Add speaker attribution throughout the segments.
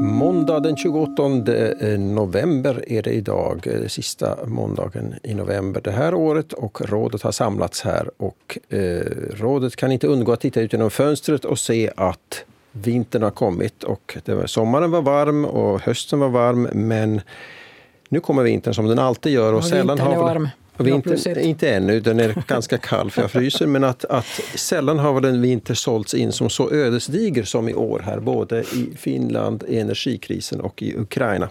Speaker 1: Måndag den 28 eh, november är det idag, eh, sista måndagen i november det här året och rådet har samlats här och eh, rådet kan inte undgå att titta ut genom fönstret och se att vintern har kommit och var, sommaren var varm och hösten var varm men nu kommer vintern som den alltid gör. Och,
Speaker 2: och sällan har... Varm.
Speaker 1: Vintern, inte ännu, den är ganska kall för jag fryser, men att, att sällan har väl en vinter sålts in som så ödesdiger som i år här, både i Finland, i energikrisen och i Ukraina.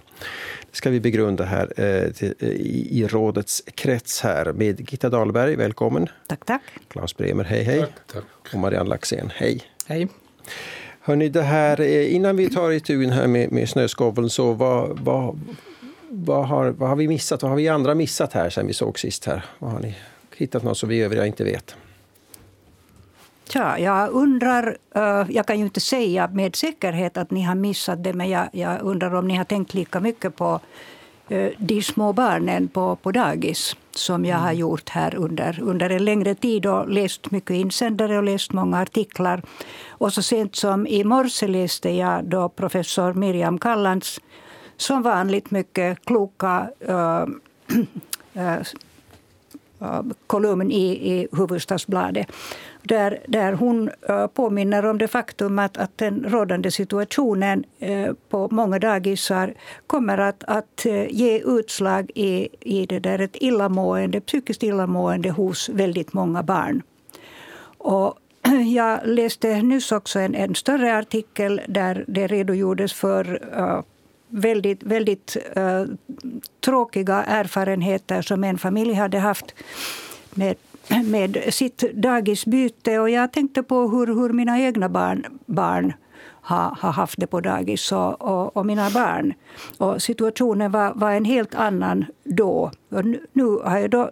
Speaker 1: Det ska vi begrunda här eh, till, i, i, rådets krets här med Gitta Dahlberg, välkommen.
Speaker 3: Tack, tack.
Speaker 1: Claes Bremer, hej hej. Tack, tack. Och Marianne Laxén, hej.
Speaker 2: Hej.
Speaker 1: Hörni, det här, eh, innan vi tar itu här med, med snöskoveln, så vad, vad, vad, har, vad har vi missat? Vad har vi andra missat här sen vi såg sist? här? Vad har ni hittat något som vi övriga inte vet?
Speaker 3: Ja, jag undrar, uh, jag kan ju inte säga med säkerhet att ni har missat det, men jag, jag undrar om ni har tänkt lika mycket på uh, de små barnen på, på dagis som jag har mm. gjort här under, under en längre tid och läst mycket insändare och läst många artiklar. Och så sent som i morse läste jag då professor Miriam Kallans som vanligt mycket kloka äh, äh, kolumn i, i Hufvudstadsbladet där, där hon äh, påminner om det faktum att, att den rådande situationen äh, på många dagisar kommer att, att äh, ge utslag i, i det där ett illamående, psykiskt illamående hos väldigt många barn. Och jag läste nyss också en, en större artikel där det redogjordes för väldigt, väldigt uh, tråkiga erfarenheter som en familj hade haft med, med sitt dagisbyte. Och jag tänkte på hur, hur mina egna barn, barn har, har haft det på dagis och, och, och, mina barn. Och situationen var, var en helt annan då. Och nu, nu har jag då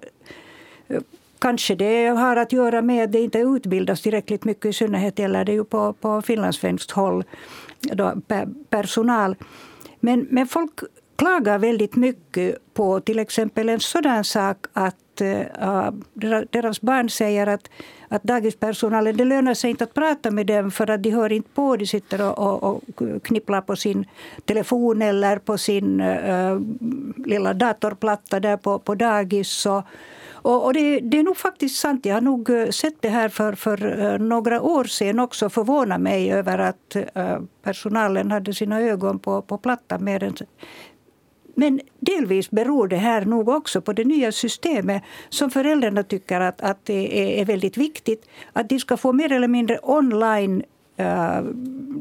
Speaker 3: eh, Kanske det har att göra med att det inte utbildas tillräckligt mycket. I synnerhet gäller det ju på, på finlandssvenskt håll. Då, personal men, men folk klagar väldigt mycket på till exempel en sådan sak att äh, deras barn säger att, att dagispersonalen, det lönar sig inte att prata med dem för att de hör inte på. De sitter och, och, och knipplar på sin telefon eller på sin äh, lilla datorplatta där på, på dagis. Och, och, och det, det, är nog faktiskt sant. Jag har nog eh, sett det här för, för eh, några år sedan också. Förvånar mig över att eh, personalen hade sina ögon på, på plattan mer än men delvis beror det här nog också på det nya systemet som föräldrarna tycker att, att det är, väldigt viktigt. Att de ska få mer eller mindre online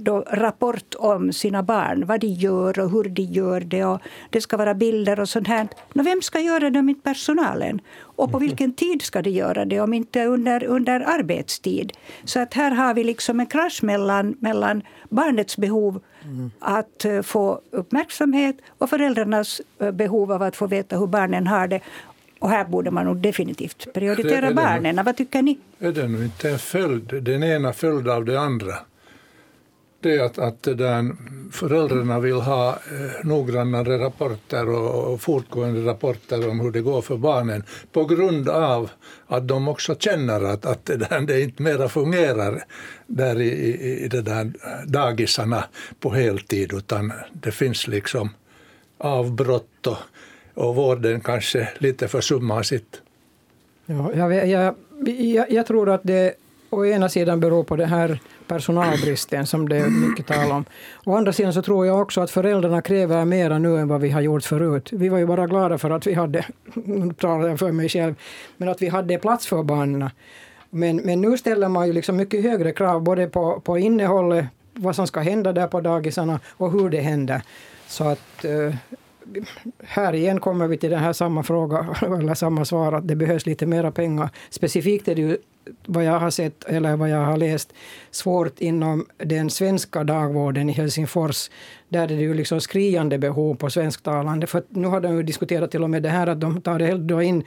Speaker 3: då, rapport om sina barn, vad de gör och hur de gör det. Och det ska vara bilder och sånt här. Men vem ska göra det om inte personalen? Och på vilken tid ska de göra det om inte under, under arbetstid? Så att här har vi liksom en krasch mellan, mellan barnets behov mm. att eh, få uppmärksamhet och föräldrarnas eh, behov av att få veta hur barnen har det. Och här borde man nog definitivt prioritera det, barnen. Vad tycker ni?
Speaker 4: Är det nu inte en följd, den ena följd av det andra? Det är att, att där, föräldrarna vill ha eh, noggrannare rapporter och, och fortgående rapporter om hur det går för barnen på grund av att de också känner att, att det, där, det inte mera fungerar där i, i, i det där dagisarna på heltid utan det finns liksom avbrott och och vården kanske lite försummar sitt.
Speaker 2: Ja, jag, jag, jag, jag tror att det å ena sidan beror på den här personalbristen som det är mycket tal om. Å andra sidan så tror jag också att föräldrarna kräver mer nu än vad vi har gjort förut. Vi var ju bara glada för att vi hade, nu talar jag för mig själv, men att vi hade plats för barnen. Men, men nu ställer man ju liksom mycket högre krav både på, på innehållet, vad som ska hända där på dagisarna och hur det händer. Så att eh, här igen kommer vi till den här samma fråga, eller samma svar, att det behövs lite mera pengar. Specifikt är det ju, vad jag har sett, eller vad jag har läst, svårt inom den svenska dagvården i Helsingfors. Där är det ju liksom skriande behov på svensktalande. För nu har de ju diskuterat till och med det här att de tar det in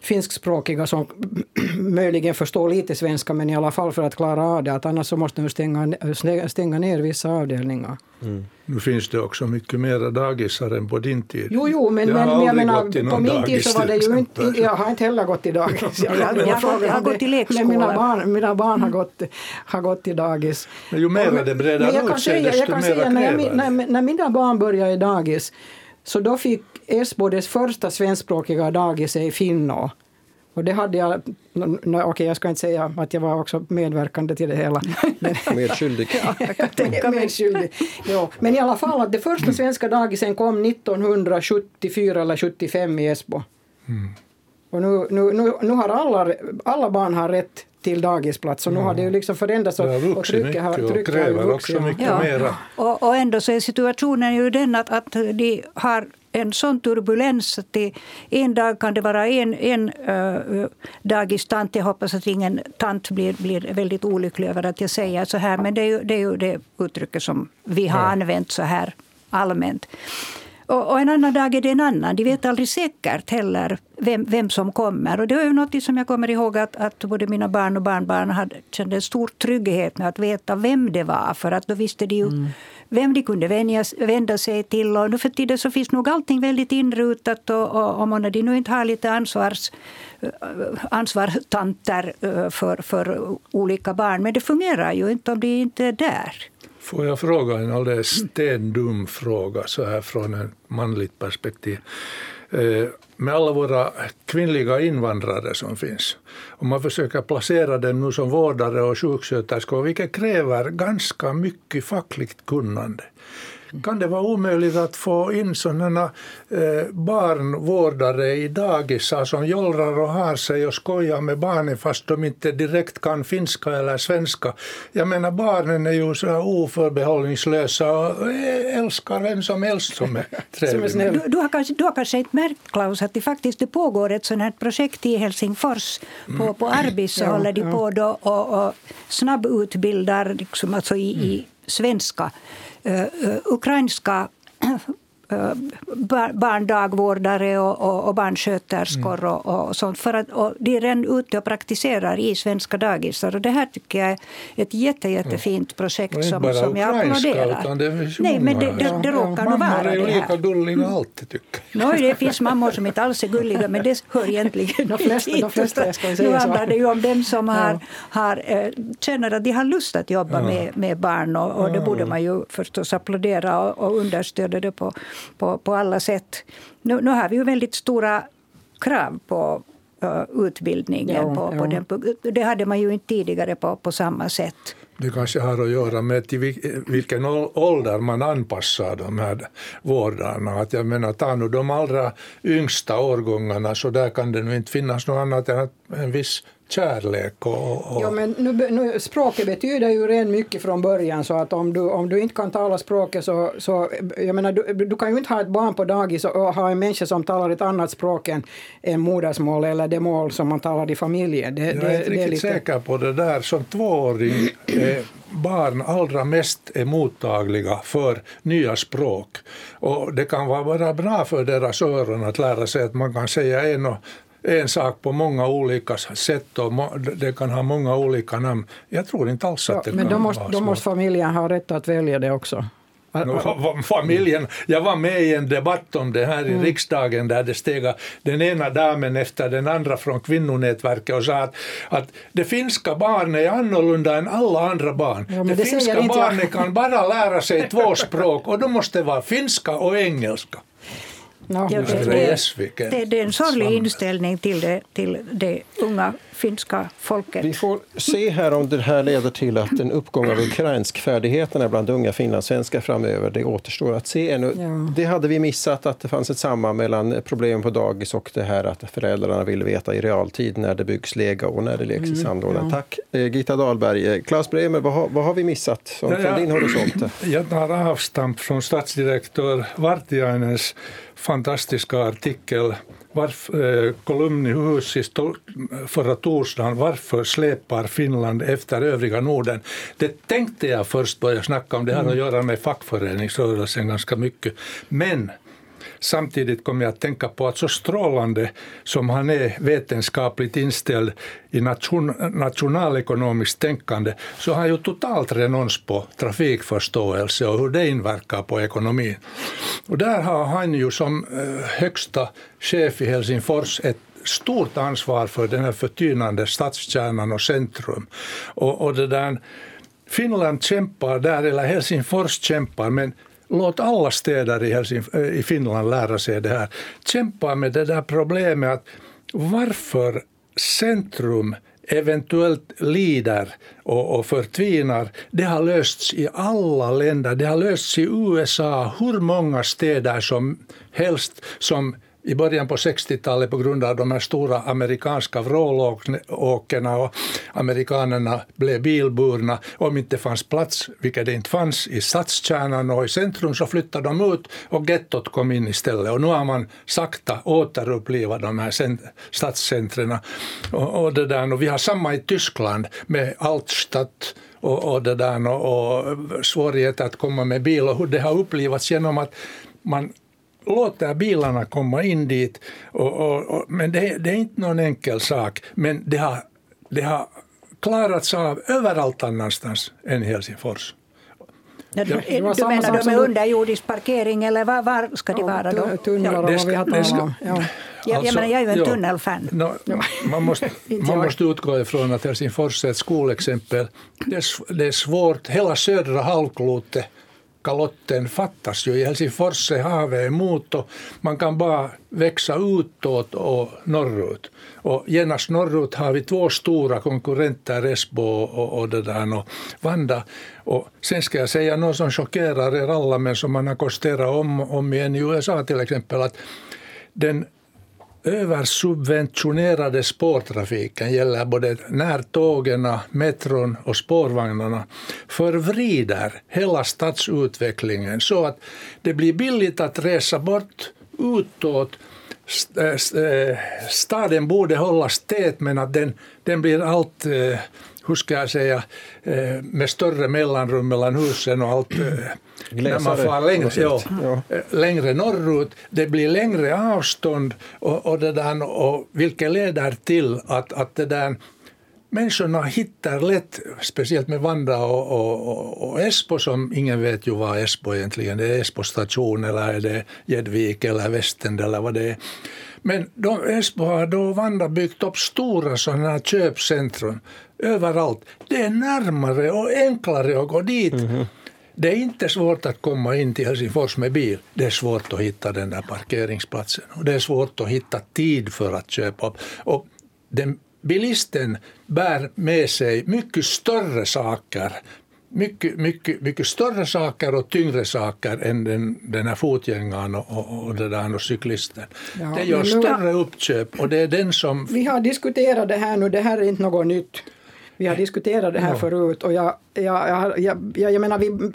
Speaker 2: finskspråkiga som möjligen förstår lite svenska men i alla fall för att klara av det. Att annars så måste de stänga, stänga ner vissa avdelningar.
Speaker 4: Mm. Nu finns det också mycket mer dagisar än på din tid.
Speaker 2: Jo, jo men, men jag menar, på min tid så var det ju inte... Jag har inte heller gått i dagis.
Speaker 3: Jag, jag, jag, jag, jag har gått i lekskola.
Speaker 2: Mina barn, mina barn har, gått, har gått i dagis.
Speaker 4: Men ju mer det breder ut sig, desto mer
Speaker 2: när, jag, när, när mina barn började i dagis så då fick Esbo dess första svenskspråkiga dagis i Finnå. Och det hade jag, okej okay, jag ska inte säga att jag var också medverkande till det hela.
Speaker 1: Men, medskyldig.
Speaker 2: ja, medskyldig. Ja. Men i alla fall att det första svenska dagisen kom 1974 eller 75 i Esbo. Mm. Och nu, nu, nu, nu har alla, alla barn har rätt till dagisplats. Och nu har det ju liksom förändrats
Speaker 4: och, och trycket har, trycket och kräver också mycket ja. mera.
Speaker 3: Och, och ändå så är situationen ju den att, att de har en sån turbulens att det, en dag kan det vara en, en uh, dagistant. Jag hoppas att ingen tant blir, blir väldigt olycklig över att jag säger så här. Men det är ju det, är ju det uttrycket som vi har använt så här allmänt. Och, och, en annan dag är det en annan. De vet aldrig säkert heller vem, vem som kommer. Och det är något som jag kommer ihåg att, att både mina barn och barnbarn hade, kände en stor trygghet med att veta vem det var. För att då visste de ju mm. vem de kunde vänja, vända sig till. Och nu för tiden så finns nog allting väldigt inrutat. Och, och, och om de nu inte har lite ansvars, ansvarstanter eh, för, för olika barn. Men det fungerar ju inte om de inte är där.
Speaker 4: Får jag fråga en alldeles stendum fråga så här från ett manligt perspektiv. Eh, med alla våra kvinnliga invandrare som finns. Om man försöker placera dem nu som vårdare och sjuksköterskor, vilket kräver ganska mycket fackligt kunnande. Kan det vara omöjligt att få in sådana eh, barnvårdare i dagisar som jollrar och har sig och skojar med barnen fast de inte direkt kan finska eller svenska? Jag menar barnen är ju så oförbehållningslösa och älskar vem som helst som är trevlig.
Speaker 3: Du, du, har kanske, du har kanske inte märkt Klaus att det faktiskt det pågår ett sådant här projekt i Helsingfors på, mm. på Arbis så ja, håller de på då och, och snabbutbildar liksom, alltså i, i mm. svenska Eh, eh, ukrainska barndagvårdare och, och, och barnsköterskor mm. och, och, sånt. För att, och de är redan ute och praktiserar i svenska dagisar. Och det här tycker jag är ett jätte, jättefint projekt
Speaker 4: mm.
Speaker 3: som, som jag applåderar.
Speaker 4: Utan det
Speaker 3: Nej, men det, det, det råkar nog vara det här. Är lika
Speaker 4: gulliga alltid tycker
Speaker 3: jag. No, det finns mammor som inte alls är gulliga men det hör egentligen
Speaker 2: de flesta, de flesta jag ska säga
Speaker 3: Nu handlar det ju om dem som har, har, känner att de har lust att jobba ja. med, med barn och, och det borde man ju förstås applådera och, och understödja det på på, på alla sätt. Nu, nu har vi ju väldigt stora krav på uh, utbildningen. Ja, på, ja. på den, det hade man ju inte tidigare på, på samma sätt.
Speaker 4: Det kanske har att göra med till vilken ålder man anpassar de här vårdarna. Att jag menar, ta nu de allra yngsta årgångarna så där kan det nu inte finnas något annat än en viss kärlek. Och, och...
Speaker 2: Ja, men nu, nu, språket betyder ju redan mycket från början så att om du, om du inte kan tala språket så, så jag menar, du, du kan ju inte ha ett barn på dagis och ha en människa som talar ett annat språk än, än modersmål eller det mål som man talar i familjen. Det,
Speaker 4: jag är det, inte riktigt lite... säker på det där. Som tvååring är barn allra mest är mottagliga för nya språk. Och det kan vara bra för deras öron att lära sig att man kan säga en och en sak på många olika sätt och det kan ha många olika namn. Jag tror inte alls att det
Speaker 2: men
Speaker 4: kan
Speaker 2: då måste, då måste familjen ha rätt att välja det också.
Speaker 4: Familjen, jag var med i en debatt om det här i mm. riksdagen där det steg den ena damen efter den andra från kvinnonätverket och sa att, att det finska barnet är annorlunda än alla andra barn. Ja, det, det finska barnet kan bara lära sig två språk och då måste det vara finska och engelska.
Speaker 3: No, ja, det, det, det, det, är en sorglig inställning till det, till det unga finska folket.
Speaker 1: Vi får se här om det här leder till att en uppgång av ukrainskfärdigheterna bland unga finlandssvenskar framöver. Det återstår att se ännu. Ja. Det hade vi missat, att det fanns ett samband mellan problem på dagis och det här att föräldrarna vill veta i realtid när det byggs lega och när det leks i mm, sandlådan. Ja. Tack eh, Gita Dahlberg. Claes eh, Bremer, vad har, vad har vi missat som, ja, från din horisont?
Speaker 4: Jag tar avstamp från statsdirektör Vartiainens fantastiska artikel varför, eh, kolumn i Husis förra torsdagen Varför släpar Finland efter övriga Norden? Det tänkte jag först börja snacka om. Det har att mm. göra med fackföreningsrörelsen ganska mycket. Men Samtidigt kom jag att tänka på att så strålande som han är vetenskapligt inställd i nation, nationalekonomiskt tänkande så har han ju totalt renons på trafikförståelse och hur det inverkar på ekonomin. Och där har han ju som eh, högsta chef i Helsingfors ett stort ansvar för den här förtynande stadskärnan och centrum. Och, och det där, Finland kämpar där, eller Helsingfors kämpar, men låt alla städer i, Helsing, eh, i Finland lära sig det här. Kämpa med det där problemet att varför centrum eventuellt lider och, och förtvinar, det har lösts i alla länder. Det har lösts i USA, hur många städer som helst som i början på 60-talet på grund av de här stora amerikanska vrålåkerna och amerikanerna blev bilburna. Om det inte fanns plats, vilket det inte fanns, i stadskärnan och i centrum så flyttade de ut och gettot kom in istället. Och nu har man sakta återupplivat de här stadscentren. Och, och, det där, och vi har samma i Tyskland med Altstadt och, och, det där, och, och svårigheter att komma med bil och hur det har upplivats genom att man låter bilarna komma in dit. Och, och, och, men det, det, är inte någon enkel sak. Men det har, det har klarats av överallt annanstans än Helsingfors.
Speaker 3: Ja, du, du menar de är underjordisk parkering eller var, var ska de vara då?
Speaker 2: Tunnlar och vad vi har om. Ja.
Speaker 3: Jag, alltså, jag, menar, jag är ju en ja, tunnelfan.
Speaker 4: No, man måste, man måste utgå ifrån att Helsingfors är ett skolexempel. Det är, det är svårt, hela södra halvklotet kalotten fattas ju. I Helsingfors är havet emot och man kan bara växa utåt och norrut. Och genast norrut har vi två stora konkurrenter, Esbo och, och, det där, och Vanda. Och sen ska jag säga något som chockerar er alla men som man har konstaterat om, om igen i USA till exempel att den översubventionerade spårtrafiken gäller både närtågen, metron och spårvagnarna förvrider hela stadsutvecklingen så att det blir billigt att resa bort utåt. Eh, eh, staden borde hållas tät men att den, den blir allt eh, hur ska jag säga, eh, med större mellanrum mellan husen och allt. Eh, när man får längre, ja, ja. Eh, längre norrut, det blir längre avstånd och, och, det där, och vilket leder till att, att det där, människorna hittar lätt, speciellt med Vanda och, och, och, Esbo, som ingen vet ju vad Esbo egentligen är. Det är Esbo station eller är det Gäddvik eller Västend eller vad det är. Men då, Esbo har då Vanda byggt upp stora sådana här köpcentrum överallt. Det är närmare och enklare att gå dit. Mm -hmm. Det är inte svårt att komma in till Helsingfors med bil. Det är svårt att hitta den där parkeringsplatsen. Och det är svårt att hitta tid för att köpa upp. Och den, bilisten bär med sig mycket större saker mycket, mycket, mycket större saker och tyngre saker än den, den här fotgängaren och, och, och, det där och cyklisten. Ja, det gör större uppköp och det är den som...
Speaker 2: Vi har diskuterat det här nu, det här är inte något nytt. Vi har diskuterat det här ja. förut och jag, jag, jag, jag, jag menar, vi,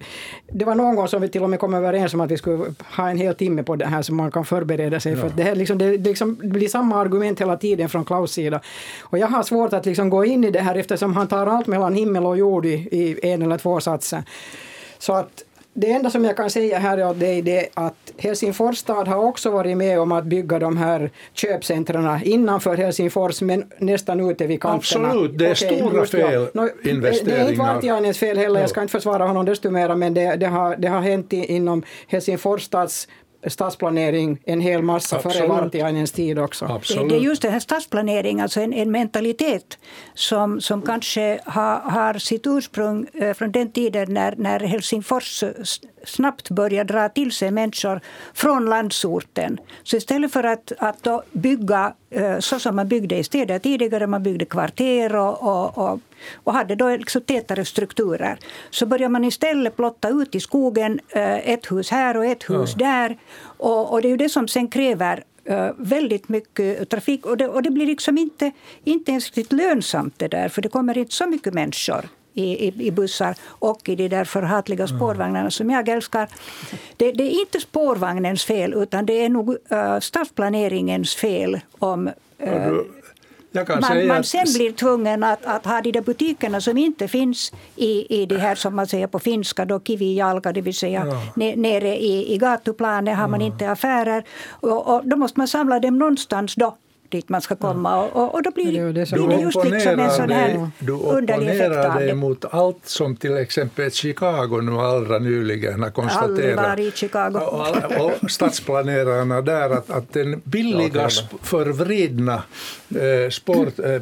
Speaker 2: det var någon gång som vi till och med kom överens om att vi skulle ha en hel timme på det här så man kan förbereda sig. Ja. För det, här, liksom, det, liksom, det blir samma argument hela tiden från Klaus sida. Och jag har svårt att liksom gå in i det här eftersom han tar allt mellan himmel och jord i, i en eller två satser. Så att det enda som jag kan säga här är det, det att Helsingfors stad har också varit med om att bygga de här köpcentren innanför Helsingfors men nästan ute vid kanterna.
Speaker 4: Absolut, det är okay, stora fel no, investeringar.
Speaker 2: Det är inte Vartiainens fel heller, jag ska inte försvara honom desto mera men det, det, har, det har hänt inom Helsingfors stads stadsplanering en hel massa Absolut. före Vartiainens tid också.
Speaker 3: Absolut. Det är just den här stadsplanering, alltså en, en mentalitet som, som kanske har, har sitt ursprung eh, från den tiden när, när Helsingfors snabbt började dra till sig människor från landsorten. Så istället för att, att då bygga så som man byggde i städer tidigare, man byggde kvarter och, och, och, och hade då liksom tätare strukturer, så började man istället plotta ut i skogen eh, ett hus här och ett hus ja. där. Och, och det är ju det som sen kräver Uh, väldigt mycket trafik. Och det, och det blir liksom inte, inte ens riktigt lönsamt det där, för det kommer inte så mycket människor i, i, i, bussar och i de där förhatliga spårvagnarna som jag älskar. Det, det, är inte spårvagnens fel utan det är nog uh, stadsplaneringens fel om uh, man, man sen blir tvungen att, att ha de där butikerna som inte finns i, i det här som man säger på finska, då kivijalka, det vill säga ja. nere i, i gatuplanet har man inte affärer. Och, och, då måste man samla dem någonstans då dit man ska komma. Och, och då blir, det, det, blir det just liksom en sån här
Speaker 4: Du opponerar dig mot allt som till exempel Chicago nu allra nyligen har konstaterat.
Speaker 3: Aldrig i Chicago.
Speaker 4: Och, och stadsplanerarna där att, att den billiga förvridna eh, sport, eh,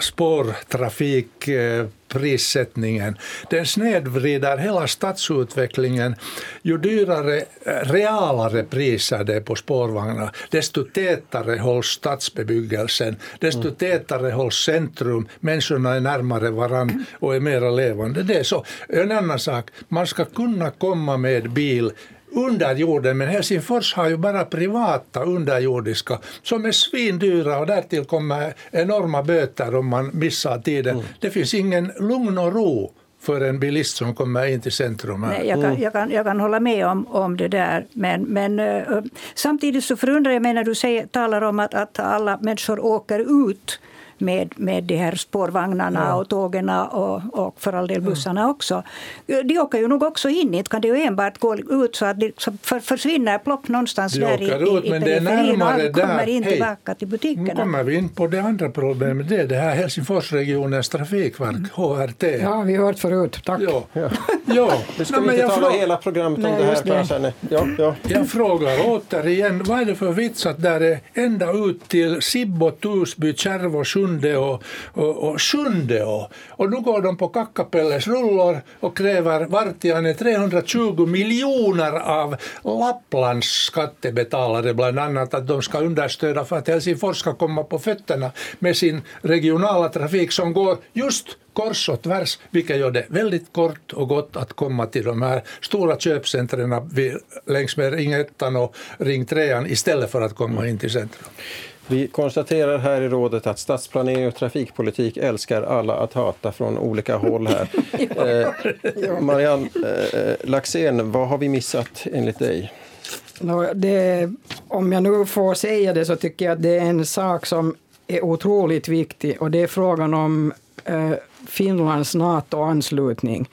Speaker 4: spårtrafikprissättningen, den snedvrider hela stadsutvecklingen. Ju dyrare, realare priser det är på spårvagnar, desto tätare hålls stadsbebyggelsen, desto mm. tätare hålls centrum, människorna är närmare varann och är mera levande. Det är så. En annan sak, man ska kunna komma med bil under jorden, men Helsingfors har ju bara privata underjordiska som är svindyra och därtill kommer enorma böter om man missar tiden. Mm. Det finns ingen lugn och ro för en bilist som kommer in till centrum.
Speaker 3: Nej, jag, kan, mm. jag, kan, jag kan hålla med om, om det där. Men, men uh, samtidigt så förundrar jag mig när du säger, talar om att, att alla människor åker ut med, med de här spårvagnarna ja. och tågen och, och för all del bussarna också. De åker ju nog också in, inte kan det ju enbart gå ut så att de för, försvinner plopp någonstans
Speaker 4: de
Speaker 3: där
Speaker 4: i, i, i men det är närmare
Speaker 3: och kommer in Hej. tillbaka till butikerna.
Speaker 4: Nu kommer vi in på det andra problemet, det är det här Helsingforsregionens trafikverk, HRT.
Speaker 2: Ja, vi har hört förut, tack.
Speaker 1: Ja. ja. ja. Nu ska vi inte tala hela programmet om Nej, det här. Det. Ja, ja.
Speaker 4: Jag frågar återigen, vad är det för vits att där är ända ut till Sibbo, Torsby, Kärvo, Sjunde och, och, och Sjunde och, och nu går de på Kackapelles rullor och kräver Vartiainen 320 miljoner av Lapplands skattebetalare bland annat att de ska understöda för att Helsingfors ska komma på fötterna med sin regionala trafik som går just kors och tvärs, vilket gör det väldigt kort och gott att komma till de här stora köpcentren längs med Ring 1 och Ring 3 istället för att komma in till centrum.
Speaker 1: Vi konstaterar här i rådet att stadsplanering och trafikpolitik älskar alla att hata från olika håll här. eh, Marianne eh, Laxén, vad har vi missat enligt dig?
Speaker 2: Det, om jag nu får säga det så tycker jag att det är en sak som är otroligt viktig och det är frågan om eh, Finlands NATO-anslutning.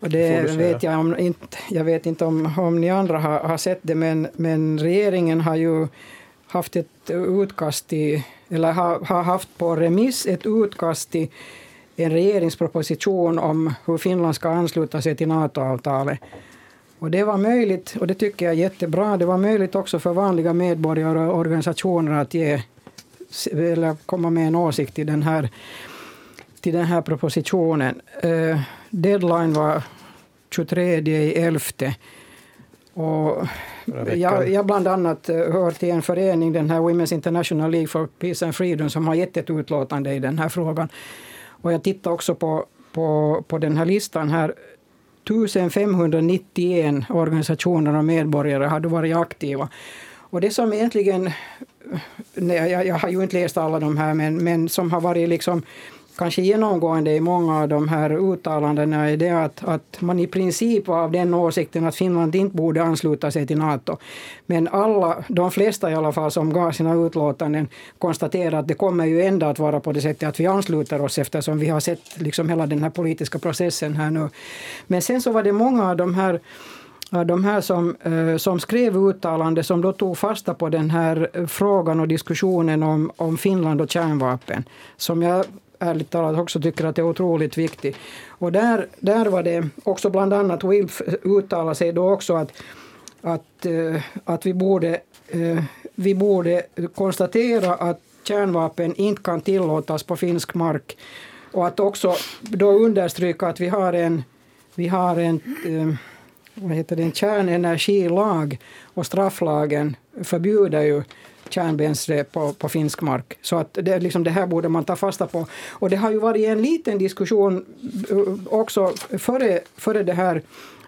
Speaker 2: Och det vet jag, om, inte, jag vet inte om, om ni andra har, har sett det, men, men regeringen har ju haft ett utkast till, eller har, har haft på remiss ett utkast till en regeringsproposition om hur Finland ska ansluta sig till NATO-avtalet. Och det var möjligt, och det tycker jag är jättebra, det var möjligt också för vanliga medborgare och organisationer att ge, eller komma med en åsikt till den här, till den här propositionen. Uh, deadline var 23 11. Och jag, jag bland annat eh, hör till en förening, den här Women's International League for Peace and Freedom, som har gett ett utlåtande i den här frågan. Och jag tittar också på, på, på den här listan här. 1591 organisationer och medborgare hade varit aktiva. Och det som egentligen, nej, jag, jag har ju inte läst alla de här, men, men som har varit liksom kanske genomgående i många av de här uttalandena är det att, att man i princip var av den åsikten att Finland inte borde ansluta sig till Nato. Men alla, de flesta i alla fall som gav sina utlåtanden konstaterade att det kommer ju ändå att vara på det sättet att vi ansluter oss eftersom vi har sett liksom hela den här politiska processen här nu. Men sen så var det många av de här de här som, eh, som skrev uttalande som då tog fasta på den här eh, frågan och diskussionen om, om Finland och kärnvapen. Som jag ärligt talat också tycker att det är otroligt viktigt. Och där, där var det också bland annat Wilf uttalade sig då också att, att, eh, att vi, borde, eh, vi borde konstatera att kärnvapen inte kan tillåtas på finsk mark. Och att också då understryka att vi har en, vi har en eh, vad heter det, en kärnenergilag och strafflagen förbjuder ju kärnbränsle på, på finsk mark. Så att det, liksom, det här borde man ta fasta på. Och det har ju varit en liten diskussion eh, också före, före det här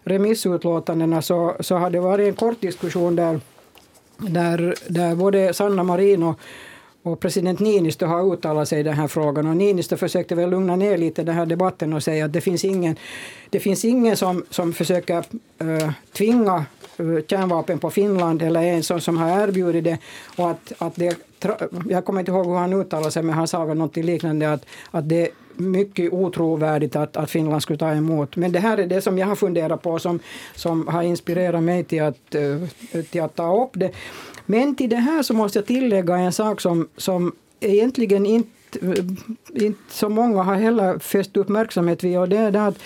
Speaker 2: remissutlåtandena så, så har det varit en kort diskussion där, där, där både Sanna Marin och, och president Niinistö har uttalat sig i den här frågan. Och Niinistö försökte väl lugna ner lite den här debatten och säga att det finns ingen, det finns ingen som, som försöker äh, tvinga kärnvapen på Finland eller en sån som har erbjudit det och att, att det jag kommer inte ihåg hur han uttalade sig, men han sa väl något liknande att, att det är mycket otrovärdigt att, att Finland skulle ta emot. Men det här är det som jag har funderat på som, som har inspirerat mig till att, eh, till att ta upp det. Men till det här så måste jag tillägga en sak som, som egentligen inte, eh, inte så många har heller fäst uppmärksamhet vid och det är det att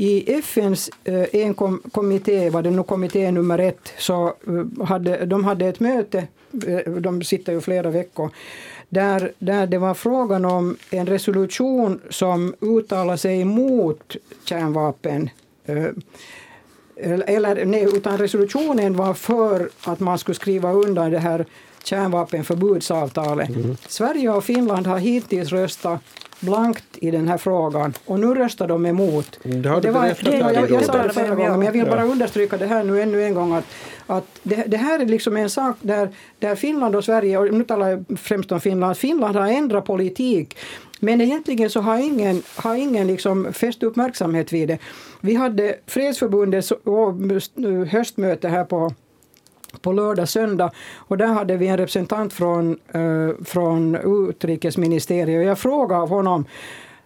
Speaker 2: i FNs eh, en kommitté, var det nu kommitté nummer ett, så eh, hade de hade ett möte, eh, de sitter ju flera veckor, där, där det var frågan om en resolution som uttalar sig emot kärnvapen. Eller nej, utan resolutionen var för att man skulle skriva undan det här kärnvapenförbudsavtalet. Mm. Sverige och Finland har hittills röstat blankt i den här frågan och nu röstar de emot.
Speaker 1: Det har du berättat det, jag,
Speaker 2: jag, jag sa det förra gången, men jag vill bara understryka det här nu ännu en gång att, att det, det, här är liksom en sak där, där Finland och Sverige, och nu talar jag främst om Finland, Finland har ändrat politik men egentligen så har ingen, har ingen liksom fäst uppmärksamhet vid det. Vi hade Fredsförbundets höstmöte här på på lördag, söndag. Och där hade vi en representant från, uh, från utrikesministeriet. Jag frågade honom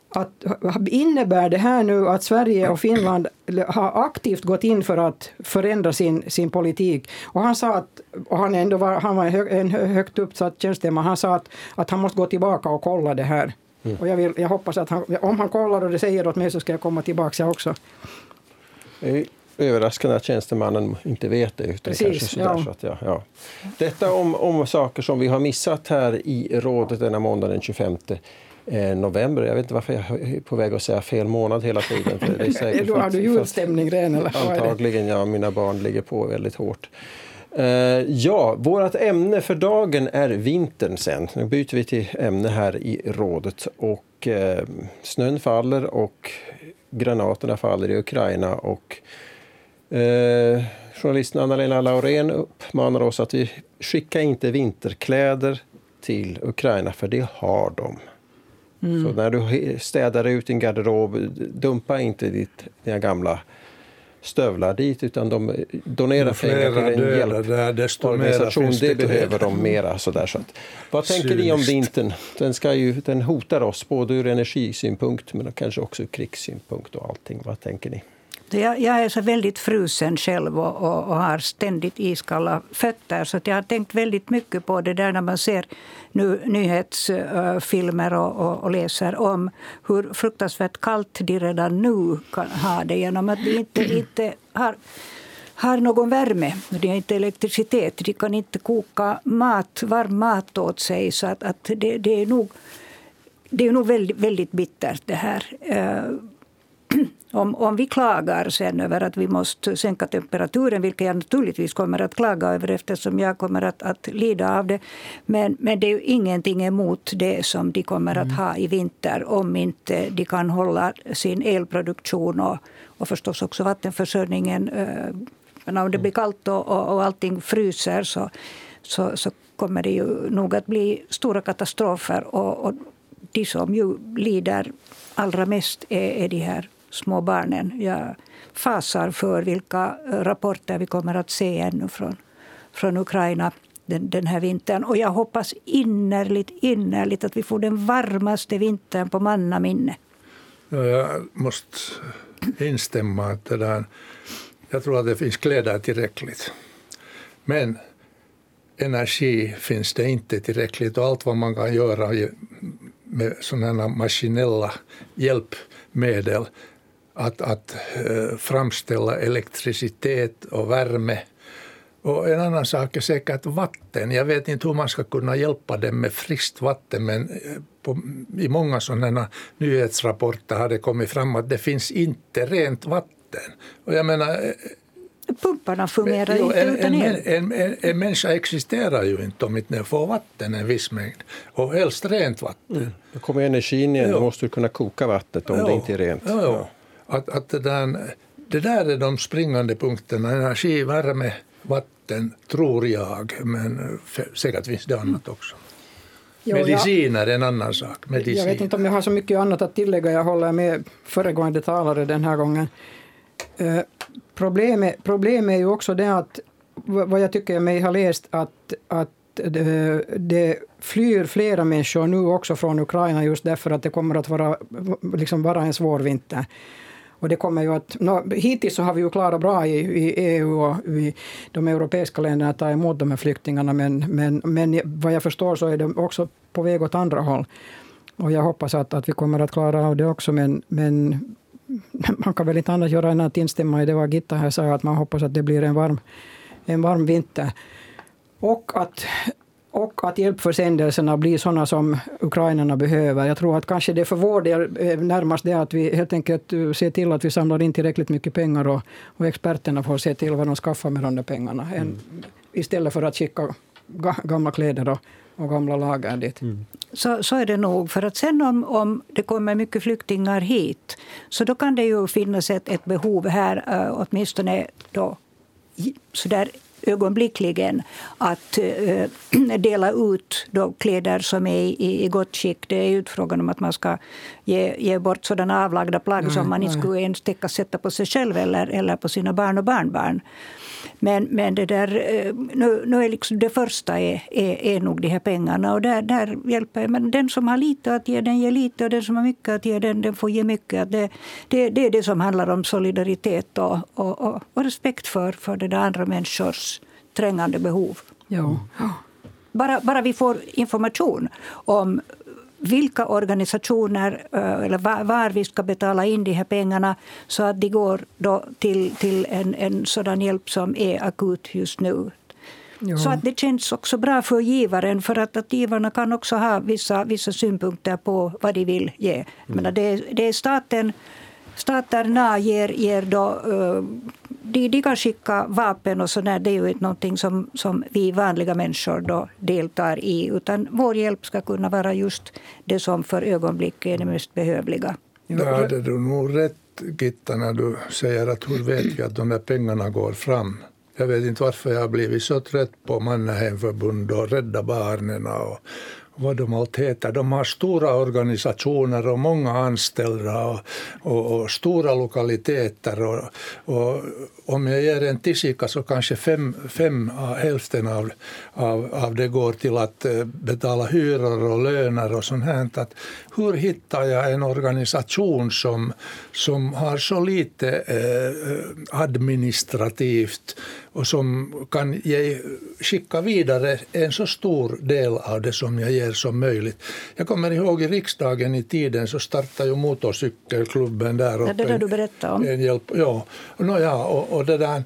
Speaker 2: att, innebär det här nu att Sverige och Finland har aktivt gått in för att förändra sin, sin politik? Och han sa att, och han, ändå var, han var en högt uppsatt tjänsteman, han sa att, att han måste gå tillbaka och kolla det här. Mm. Och jag, vill, jag hoppas att han, om han kollar och det säger åt mig så ska jag komma tillbaka också
Speaker 1: överraskande att tjänstemannen inte vet det. Utan Precis, kanske sådär, ja. Så att, ja, ja. Detta om, om saker som vi har missat här i rådet denna måndag den 25 eh, november. Jag vet inte varför jag är på väg att säga fel månad hela tiden. Det är säkert
Speaker 2: har du julstämning redan? Eller?
Speaker 1: Antagligen, ja. Mina barn ligger på väldigt hårt. Uh, ja, vårt ämne för dagen är vintern sen. Nu byter vi till ämne här i rådet. Och uh, Snön faller och granaterna faller i Ukraina och Eh, journalisten Anna-Lena Laurén uppmanar oss att vi skickar inte vinterkläder till Ukraina, för det har de. Mm. Så när du städar ut din garderob, dumpa inte ditt, dina gamla stövlar dit utan de donerar pengar till en hjälporganisation. Det behöver de mera. Sådär, så att, vad tänker Syst. ni om vintern? Den, ska ju, den hotar oss både ur energisynpunkt men kanske också ur krigssynpunkt och allting. Vad tänker ni?
Speaker 3: Jag, jag är så väldigt frusen själv och, och, och, har ständigt iskalla fötter. Så jag har tänkt väldigt mycket på det där när man ser nu nyhetsfilmer och, och, och, läser om hur fruktansvärt kallt de redan nu kan ha det genom att de inte, inte har har någon värme, de har inte elektricitet, de kan inte koka mat, varm mat åt sig. Så att, att det, det, är nog, det är nog väldigt, väldigt bittert det här. Om, om vi klagar sen över att vi måste sänka temperaturen, vilket jag naturligtvis kommer att klaga över eftersom jag kommer att, att lida av det. Men, men det är ju ingenting emot det som de kommer att mm. ha i vinter om inte de kan hålla sin elproduktion och, och förstås också vattenförsörjningen. Eh, men om det blir kallt och, och, och allting fryser så, så, så kommer det ju nog att bli stora katastrofer. Och, och de som ju lider allra mest är, är de här små barnen. Jag fasar för vilka rapporter vi kommer att se ännu från, från Ukraina den, den här vintern. Och jag hoppas innerligt, innerligt att vi får den varmaste vintern på mannaminne.
Speaker 4: Ja, jag måste instämma. Att det där, jag tror att det finns kläder tillräckligt. Men energi finns det inte tillräckligt och allt vad man kan göra med sådana maskinella hjälpmedel att, att äh, framställa elektricitet och värme. Och en annan sak är säkert vatten. Jag vet inte hur man ska kunna hjälpa dem med friskt vatten men eh, på, i många sådana nyhetsrapporter har det kommit fram att det finns inte rent vatten. Och jag menar, eh,
Speaker 3: Pumparna fungerar jo, inte utan
Speaker 4: el. En, en, en, människa existerar ju inte om inte får vatten en viss mängd. Och helst rent vatten. Mm.
Speaker 1: Då kommer energin igen, jo. då måste du kunna koka vattnet om jo. det inte är rent.
Speaker 4: Jo, jo att, att det, där, det där är de springande punkterna. Energi, värme, vatten, tror jag. Men säkert finns det annat också. Jo, Mediciner är en annan sak. Medicin.
Speaker 2: Jag vet inte om jag har så mycket annat att tillägga. Jag håller med föregående talare den här gången. Eh, problemet, problemet är ju också det att vad jag tycker mig ha läst att, att det, det flyr flera människor nu också från Ukraina just därför att det kommer att vara, liksom vara en svår vinter. Och det kommer ju att, no, hittills så har vi ju klarat bra i, i EU och i de europeiska länderna att ta emot de här flyktingarna, men, men, men vad jag förstår så är de också på väg åt andra håll. Och jag hoppas att, att vi kommer att klara av det också, men, men man kan väl inte annat göra än att instämma i det vad Gitta här sa, att man hoppas att det blir en varm, en varm vinter. Och att, och att hjälpförsändelserna blir sådana som ukrainarna behöver. Jag tror att kanske det för vår del är närmast det att vi helt enkelt ser till att vi samlar in tillräckligt mycket pengar och, och experterna får se till vad de skaffar med de där pengarna. Mm. istället för att skicka gamla kläder och, och gamla lager dit. Mm.
Speaker 3: Så, så är det nog. För att sen om, om det kommer mycket flyktingar hit så då kan det ju finnas ett, ett behov här, uh, åtminstone då, så där ögonblickligen att uh, dela ut då kläder som är i, i gott skick. Det är ju inte frågan om att man ska ge, ge bort sådana avlagda plagg som man inte skulle ens täcka sätta på sig själv eller, eller på sina barn och barnbarn. Men, men det, där, eh, nu, nu är liksom det första är, är, är nog de här pengarna. Och där, där hjälper men Den som har lite att ge, den ger lite. Och den som har mycket att ge, den, den får ge mycket. Det, det, det är det som handlar om solidaritet och, och, och, och respekt för, för det andra människors trängande behov.
Speaker 2: Ja.
Speaker 3: Bara, bara vi får information om vilka organisationer eh, eller var, var, vi ska betala in de här pengarna så att de går då till, till en, en sådan hjälp som är akut just nu. Ja. Så att det känns också bra för givaren, för att, att givarna kan också ha vissa, vissa synpunkter på vad de vill ge. Mm. Men det, det är staten staterna ger, ger då, uh, de, de kan skicka vapen och sådär. Det är ju inte någonting som, som vi vanliga människor då deltar i. Utan vår hjälp ska kunna vara just det som för ögonblicket är det mest behövliga.
Speaker 4: Då hade du nog rätt, Gitta, när du säger att hur vet vi att de där pengarna går fram? Jag vet inte varför jag har blivit så trött på Mannerheimförbund och Rädda Barnen och, vad de allt heter. De har stora organisationer och många anställda och, och, och stora lokaliteter. Och, och, om jag ger en tisika så kanske fem, fem hälften av, av, av det går till att eh, betala hyror och löner och sånt här. Att hur hittar jag en organisation som, som har så lite eh, eh administrativt och som kan ge, skicka vidare en så stor del av det som jag ger som möjligt. Jag kommer ihåg i riksdagen i tiden så startade ju motorcykelklubben där uppe.
Speaker 3: Ja, det där du berättade om.
Speaker 4: En hjälp, ja, no, ja och, och det där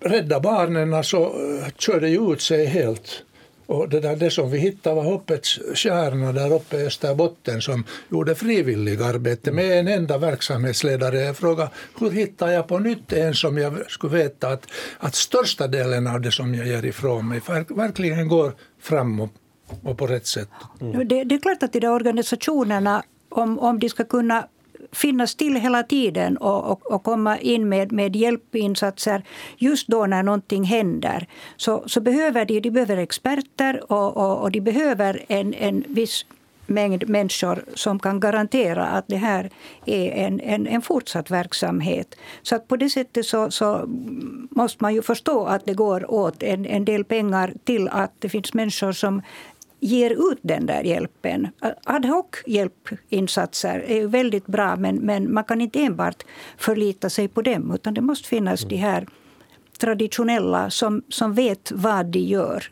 Speaker 4: Rädda Barnen så eh, körde ju ut sig helt och det, där, det som vi hittade var Hoppets kärna där uppe i Österbotten som gjorde frivilligarbete med en enda verksamhetsledare. Jag frågade hur hittar jag på nytt en som jag skulle veta att, att största delen av det som jag ger ifrån mig verkligen går framåt och, och på rätt sätt.
Speaker 3: Mm. Det, det, är klart att de där organisationerna, om, om de ska kunna finnas till hela tiden och, och, och, komma in med, med hjälpinsatser just då när någonting händer. Så, så behöver de, de behöver experter och, och, och de behöver en, en viss mängd människor som kan garantera att det här är en, en, en fortsatt verksamhet. Så att på det sättet så, så, måste man ju förstå att det går åt en, en del pengar till att det finns människor som ger ut den där hjälpen. Ad hoc-hjälpinsatser är väldigt bra men, men man kan inte enbart förlita sig på dem utan det måste finnas de här traditionella som, som vet vad de gör.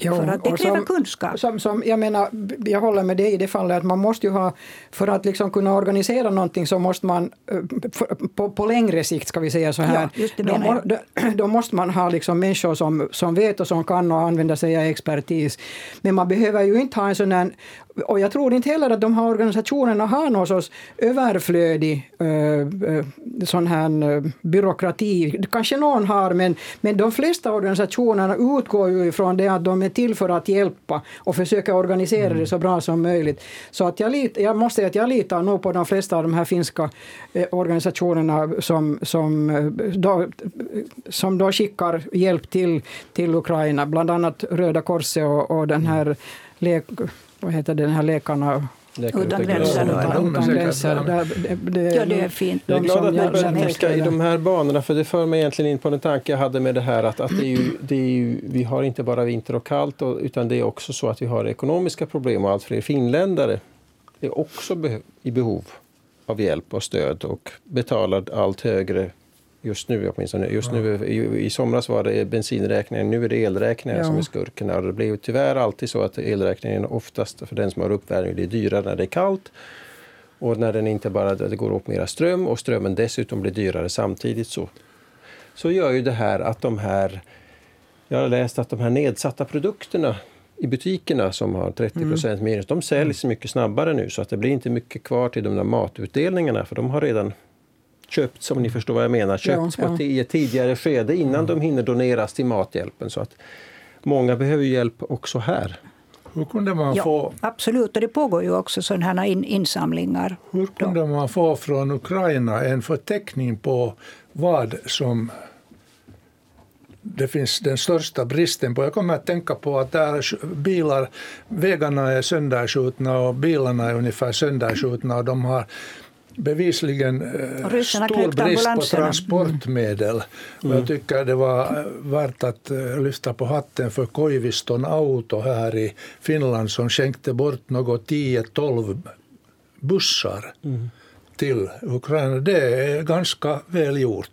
Speaker 3: Jo, för att det kräver som, kunskap.
Speaker 2: Som, som, jag, menar, jag håller med dig i det fallet att man måste ju ha, för att liksom kunna organisera någonting så måste man eh, på, på längre sikt, ska vi säga så här,
Speaker 3: ja, då, må,
Speaker 2: då, då, måste man ha liksom människor som, som vet och som kan och använda sig av expertis. Men man behöver ju inte ha en sån här och jag tror inte heller att de här organisationerna har någon sorts överflödig uh, sån här uh, byråkrati. Kanske någon har, men, men de flesta organisationerna utgår ju ifrån det att de är till för att hjälpa och försöka organisera mm. det så bra som möjligt. Så att jag, lit, jag måste säga att jag litar nog på de flesta av de här finska uh, organisationerna som, som, då, som då skickar hjälp till, till Ukraina, bland annat Röda Korset och, och den här vad heter den här läkarna
Speaker 3: Utan gränser?
Speaker 2: Utan
Speaker 3: Ja, det är fint.
Speaker 1: Jag är glad att ni
Speaker 2: gör-
Speaker 1: börjar tänka i de här banorna för det för mig egentligen in på den tanke jag hade med det här att, att det är ju, det är ju, vi har inte bara vinter och kallt och, utan det är också så att vi har ekonomiska problem och allt fler finländare är också beh- i behov av hjälp och stöd och betalar allt högre just nu åtminstone. Just nu, i, I somras var det bensinräkningen, nu är det elräkningen
Speaker 2: Ja.
Speaker 1: som är skurken. Och det blir tyvärr alltid så att elräkningen oftast för den som har uppvärmning det är dyrare när det är kallt. Och när den inte bara det går åt mera ström och strömmen dessutom blir dyrare samtidigt så, så gör ju det här att de här, jag har läst att de här nedsatta produkterna i butikerna som har 30 minus, de säljs mycket snabbare nu så att det blir inte mycket kvar till de där matutdelningarna för de har redan köpts, om ni förstår vad jag menar, köpts
Speaker 2: Ja,
Speaker 1: på
Speaker 2: ja.
Speaker 1: i ett tidigare skede innan de hinner doneras till Mathjälpen. Så att många behöver hjälp också här.
Speaker 4: Hur kunde man
Speaker 3: Ja,
Speaker 4: få
Speaker 3: absolut, och det pågår ju också sådana in, insamlingar.
Speaker 4: Hur kunde man få från Ukraina en förteckning på vad som det finns den största bristen på? Jag kommer att tänka på att där bilar, vägarna är sönderskjutna och bilarna är ungefär sönderskjutna och de har bevisligen eh, stor brist på transportmedel. Och jag tycker det var eh, värt att eh, lyfta på hatten för Koiviston Auto här i Finland som skänkte bort något 10-12 bussar till Ukraina. Det är ganska väl gjort.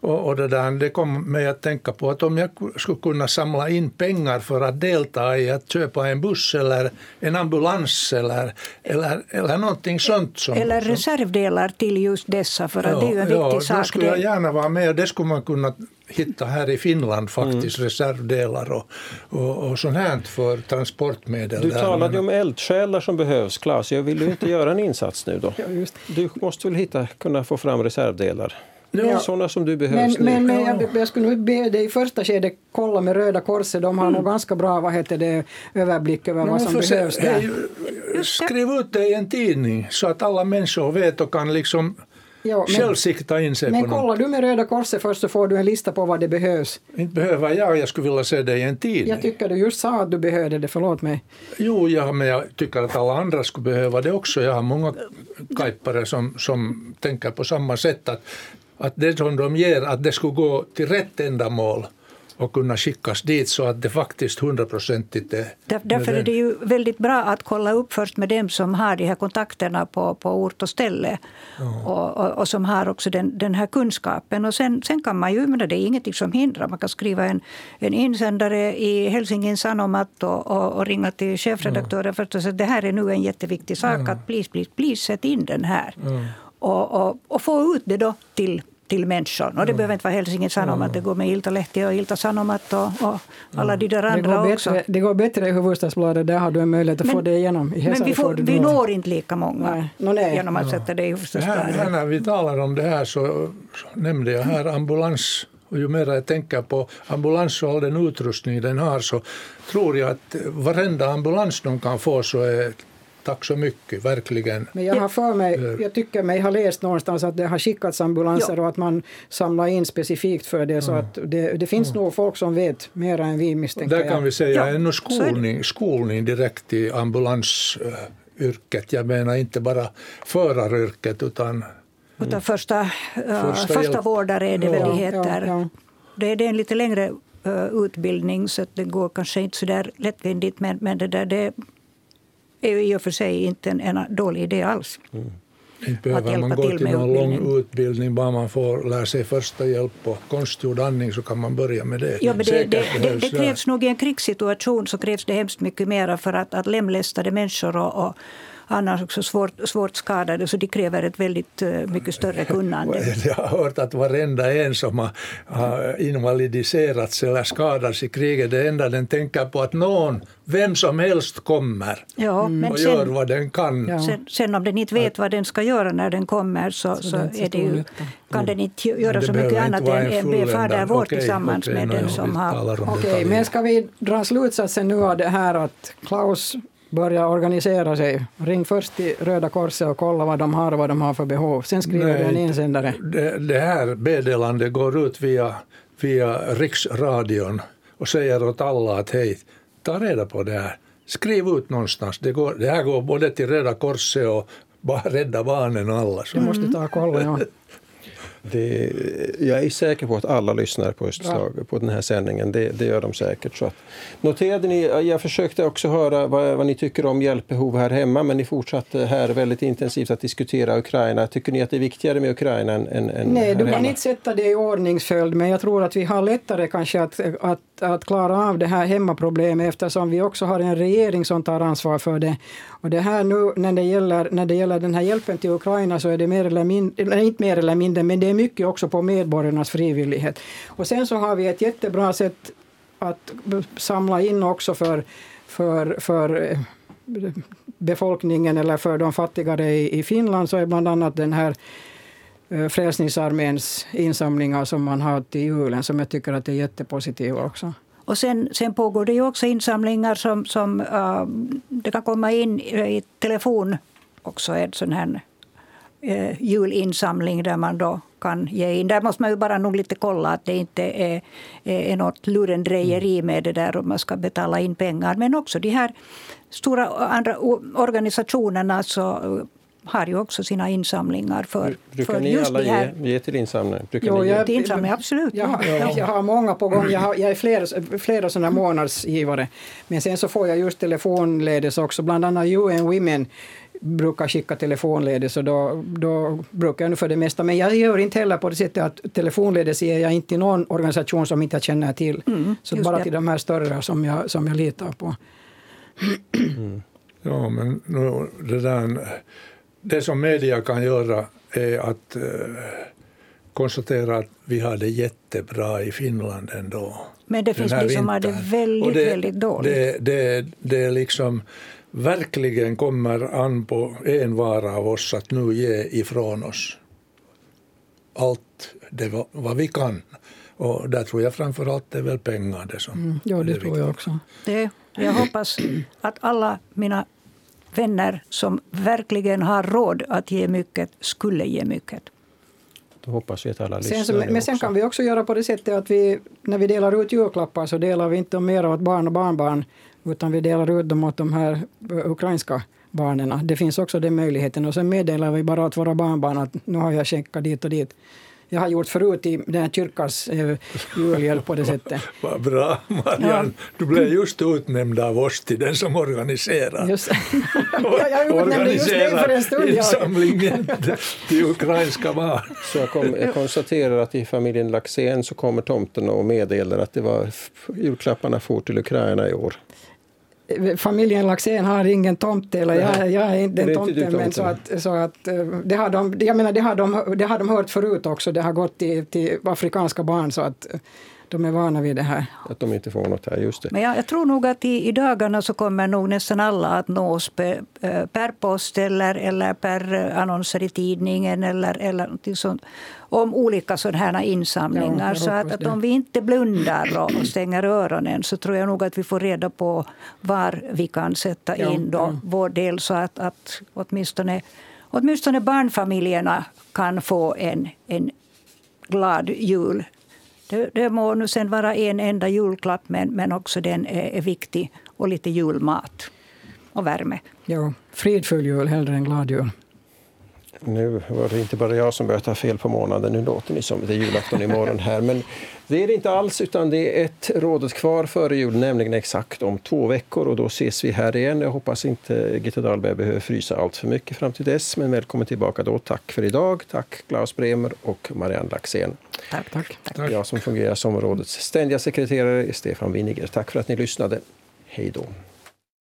Speaker 4: Och, och det, där, det kom mig att tänka på att om jag skulle kunna samla in pengar för att delta i att köpa en buss eller en ambulans eller, eller, eller någonting sånt. Som,
Speaker 3: Eller reservdelar till just dessa, för att det är ju en
Speaker 4: ja,
Speaker 3: viktig
Speaker 4: Då
Speaker 3: sak.
Speaker 4: skulle jag gärna vara med. Det skulle man kunna hitta här i Finland faktiskt, reservdelar och, och, och sånt här för transportmedel.
Speaker 1: Du talade ju
Speaker 4: Men-
Speaker 1: om eldsjälar som behövs, Claes. Jag vill du inte göra en insats nu då?
Speaker 2: Ja, just.
Speaker 1: Du måste väl hitta, kunna få fram reservdelar?
Speaker 2: Ja.
Speaker 1: Sådana som du
Speaker 2: Men,
Speaker 1: behövs
Speaker 2: men,
Speaker 1: nu.
Speaker 2: men jag, jag skulle nog be dig i första skedet kolla med Röda Korset. De har nog ganska bra vad heter det, överblick över vad
Speaker 4: Men
Speaker 2: som
Speaker 4: för se-
Speaker 2: behövs där.
Speaker 4: hej, Skriv ut det i en tidning så att alla människor vet och kan liksom
Speaker 2: Ja, men-
Speaker 4: själv sikta in sig
Speaker 2: Men
Speaker 4: på något.
Speaker 2: kollar du med Röda Korset först så får du en lista på vad det behövs.
Speaker 4: Inte behöver jag, jag skulle vilja se det i en tidning.
Speaker 2: Jag tycker du just sa att du behövde det, förlåt mig.
Speaker 4: Jo, ja, men jag tycker att alla andra skulle behöva det också. Jag har många kajpare som, som tänker på samma sätt att, att det som de ger, att det skulle gå till rätt ändamål och kunna skickas dit så att det faktiskt hundraprocentigt är
Speaker 3: där, därför är det ju väldigt bra att kolla upp först med dem som har de här kontakterna på, på ort och ställe och, och, och som har också den, den här kunskapen. Och sen, sen kan man ju, men det är ingenting som hindrar, man kan skriva en, en insändare i Helsingin Sanomat och, och, och ringa till chefredaktören först och säga att det här är nu en jätteviktig sak, att please, please, please sätt in den här. Och, och, och få ut det då till till människor. Och det behöver inte vara Helsingin Sanomat, det går med Iltalehti och Ilta Sanomat och, och alla de där
Speaker 2: Det
Speaker 3: andra
Speaker 2: går,
Speaker 3: också.
Speaker 2: bättre, det går bättre i Hufvudstadsbladet, där har du en möjlighet att
Speaker 3: Men-
Speaker 2: få det igenom. I
Speaker 3: Men vi, får, vi
Speaker 2: nog-
Speaker 3: når inte lika många
Speaker 2: Nej. Nå, nej.
Speaker 3: genom att sätta det i
Speaker 4: Det här,
Speaker 3: Hufvudstadsbladet.
Speaker 4: här, när vi talar om det här så, så nämnde jag här ambulans. Och ju mer jag tänker på ambulans och all den utrustning den har så tror jag att varenda ambulans de kan få så är tack så mycket, verkligen.
Speaker 2: Men jag har för mig,
Speaker 4: Eh.
Speaker 2: jag tycker mig ha läst någonstans att det har skickats ambulanser
Speaker 3: Ja.
Speaker 2: och att man samlar in specifikt för det. Så att det, det finns nog folk som vet mer än vi misstänker
Speaker 4: Där kan
Speaker 2: jag.
Speaker 4: vi säga
Speaker 3: Ja,
Speaker 4: ännu skolning, skolning direkt i ambulansyrket. Jag menar inte bara föraryrket utan
Speaker 3: Utan första, uh,
Speaker 4: Första
Speaker 3: första,
Speaker 4: hjälp.
Speaker 3: vårdare är det väl
Speaker 2: Ja,
Speaker 3: det heter.
Speaker 2: ja, ja.
Speaker 3: Det, är- det är en lite längre uh, utbildning så att det går kanske inte så där lättvindigt men, men det där det är ju i och för sig inte en, en dålig idé alls.
Speaker 4: inte behöver man gå
Speaker 3: till
Speaker 4: till någon lång
Speaker 3: utbildning.
Speaker 4: Bara man får lära sig första hjälp och konstgjord andning så kan man börja med det.
Speaker 3: Ja, men det, det, det, det krävs nog i en krigssituation så krävs det hemskt mycket mer för att, att lemlästade människor och, och annars också svårt, svårt skadade så de kräver ett väldigt eh, mycket större kunnande.
Speaker 4: Jag har hört att varenda en som har, har invalidiserats eller skadats i kriget, det enda den tänker på att någon, vem som helst kommer
Speaker 3: Ja, men
Speaker 4: och gör
Speaker 3: sen,
Speaker 4: vad den kan.
Speaker 2: Ja.
Speaker 3: sen, sen om den inte vet vad den ska göra när den kommer så, så,
Speaker 2: det är inte så
Speaker 3: är det ju, kan den inte göra
Speaker 4: Men
Speaker 3: så mycket annat än,
Speaker 4: en
Speaker 3: än be Fader vår
Speaker 4: Okej,
Speaker 3: tillsammans
Speaker 4: okej,
Speaker 3: med den som har...
Speaker 2: Okej, men ska vi dra slutsatsen nu av det här att Klaus börjar organisera sig? Ring först till Röda Korset och kolla vad de har och vad de har för behov. Sen skriver
Speaker 4: Nej,
Speaker 2: du en insändare.
Speaker 4: Det, det här meddelandet går ut via, via riksradion och säger åt alla att hej, ta reda på det här. Skriv ut någonstans. Det, går, det här går både till Röda Korset och bara Rädda Barnen och alla.
Speaker 2: Du måste ta koll, ja.
Speaker 1: Det, jag är säker på att alla lyssnar på Östslag på den här sändningen. Det, det, gör de säkert. Så att, noterade ni, jag försökte också höra vad, vad, ni tycker om hjälpbehov här hemma men ni fortsatte här väldigt intensivt att diskutera Ukraina. Tycker ni att det är viktigare med Ukraina än, än
Speaker 2: Nej,
Speaker 1: du
Speaker 2: kan inte sätta det i ordningsföljd men jag tror att vi har lättare kanske att, att, att klara av det här hemmaproblemet eftersom vi också har en regering som tar ansvar för det. Och det här nu när det gäller, när det gäller den här hjälpen till Ukraina så är det mer eller mindre, inte mer eller mindre, men det är mycket också på medborgarnas frivillighet. Och sen så har vi ett jättebra sätt att samla in också för, för, för eh, befolkningen eller för de fattigare i, i Finland så är bland annat den här eh, Frälsningsarméns insamlingar som man har till julen som jag tycker att är jättepositiva också.
Speaker 3: Och sen, sen pågår det ju också insamlingar som, som uh, det kan komma in i telefon också en sån här uh, julinsamling där man då kan ge in. Där måste man ju bara nog lite kolla att det inte är, är något lurendrejeri med det där om man ska betala in pengar. Men också de här stora andra organisationerna så har ju också sina insamlingar för,
Speaker 1: Brukar
Speaker 3: för
Speaker 1: ni
Speaker 3: just
Speaker 1: alla
Speaker 3: de här...
Speaker 1: ge, ge till insamling? Brukar
Speaker 2: Jo,
Speaker 1: ni ge?
Speaker 2: jag-
Speaker 3: Till insamling, absolut.
Speaker 2: Jag, har-
Speaker 3: ja.
Speaker 2: jag har många på gång. Jag, har, jag är flera, flera sådana månadsgivare. Men sen så får jag just telefonledes också. Bland annat UN Women brukar skicka telefonledes och då, då brukar jag nu för det mesta. Men jag gör inte heller på det sättet att telefonledes ger jag inte till någon organisation som inte jag känner till.
Speaker 3: Mm,
Speaker 2: så bara
Speaker 3: det.
Speaker 2: till de här större som jag, som jag litar på.
Speaker 4: Ja, men nu, det, där, det som media kan göra är att eh, konstatera att vi har det jättebra i Finland ändå.
Speaker 3: Men det finns de som har det
Speaker 4: vintern.
Speaker 3: väldigt,
Speaker 4: det,
Speaker 3: väldigt dåligt.
Speaker 4: Det, det, det är liksom verkligen kommer an på en vara av oss att nu ge ifrån oss allt det va- vad vi kan. Och där tror jag framför allt det är väl pengar det som
Speaker 2: Mm, ja, det
Speaker 4: är
Speaker 2: tror jag också.
Speaker 3: Det, jag hoppas att alla mina vänner som verkligen har råd att ge mycket skulle ge mycket.
Speaker 1: Då hoppas vi att alla
Speaker 2: Sen,
Speaker 1: lyssnar
Speaker 2: så,
Speaker 1: nu
Speaker 2: men sen
Speaker 1: också.
Speaker 2: kan vi också göra på det sättet att vi, när vi delar ut julklappar så delar vi inte mer åt barn och barnbarn utan vi delar ut dem åt de här eh, ukrainska barnen. Det finns också den möjligheten och sen meddelar vi bara åt våra barnbarn att nu har jag skänkat dit och dit. Jag har gjort förut i den här kyrkans eh, julhjälp på det sättet.
Speaker 4: Vad bra, Marianne. Du blev just utnämnd av oss till den som organiserar.
Speaker 2: Just, jag, jag utnämnde just dig för en stund. Jag,
Speaker 4: insamlingen till ukrainska barn.
Speaker 1: Så jag, kom, jag konstaterar att i familjen Laxén så kommer tomten och meddelar att det var julklapparna for till Ukraina i år.
Speaker 2: Familjen Laxén har ingen tomte, eller jag, jag är inte den tomten, men så att, så att eh, det har de, jag menar, det har de, det har de hört förut också, det har gått till, till afrikanska barn så att eh, de är vana vid det här.
Speaker 1: Att de inte får något här, just det.
Speaker 3: Men jag, jag tror nog att i, i dagarna så kommer nog nästan alla att nås per, eh, per post eller, eller per eh, annonser i tidningen eller, eller någonting sånt om olika sådana här
Speaker 2: Ja,
Speaker 3: insamlingar.
Speaker 2: jag
Speaker 3: så att, att om vi inte blundar och, och stänger öronen så tror jag nog att vi får reda på var vi kan sätta
Speaker 2: Ja,
Speaker 3: in då
Speaker 2: ja.
Speaker 3: vår del så att, att åtminstone, åtminstone barnfamiljerna kan få en, en glad jul. Det, det må nu sen vara en enda julklapp men, men också den är, är viktig. Och lite julmat och värme.
Speaker 2: Ja, fridfull jul hellre än glad jul.
Speaker 1: Nu var det inte bara jag som började ta fel på månaden. Nu låter ni som det är julafton imorgon här. Men det är det inte alls, utan det är ett rådet kvar före jul, nämligen exakt om två veckor. Och då ses vi här igen. Jag hoppas inte Gitta Dahlberg behöver frysa allt för mycket fram till dess. Men välkommen tillbaka då. Tack för idag. Tack Klaus Bremer och Marianne Laxén.
Speaker 3: Tack.
Speaker 2: Tack.
Speaker 4: Tack.
Speaker 1: Jag som fungerar som rådets ständiga sekreterare är Stefan Winiger. Tack för att ni lyssnade. Hej då.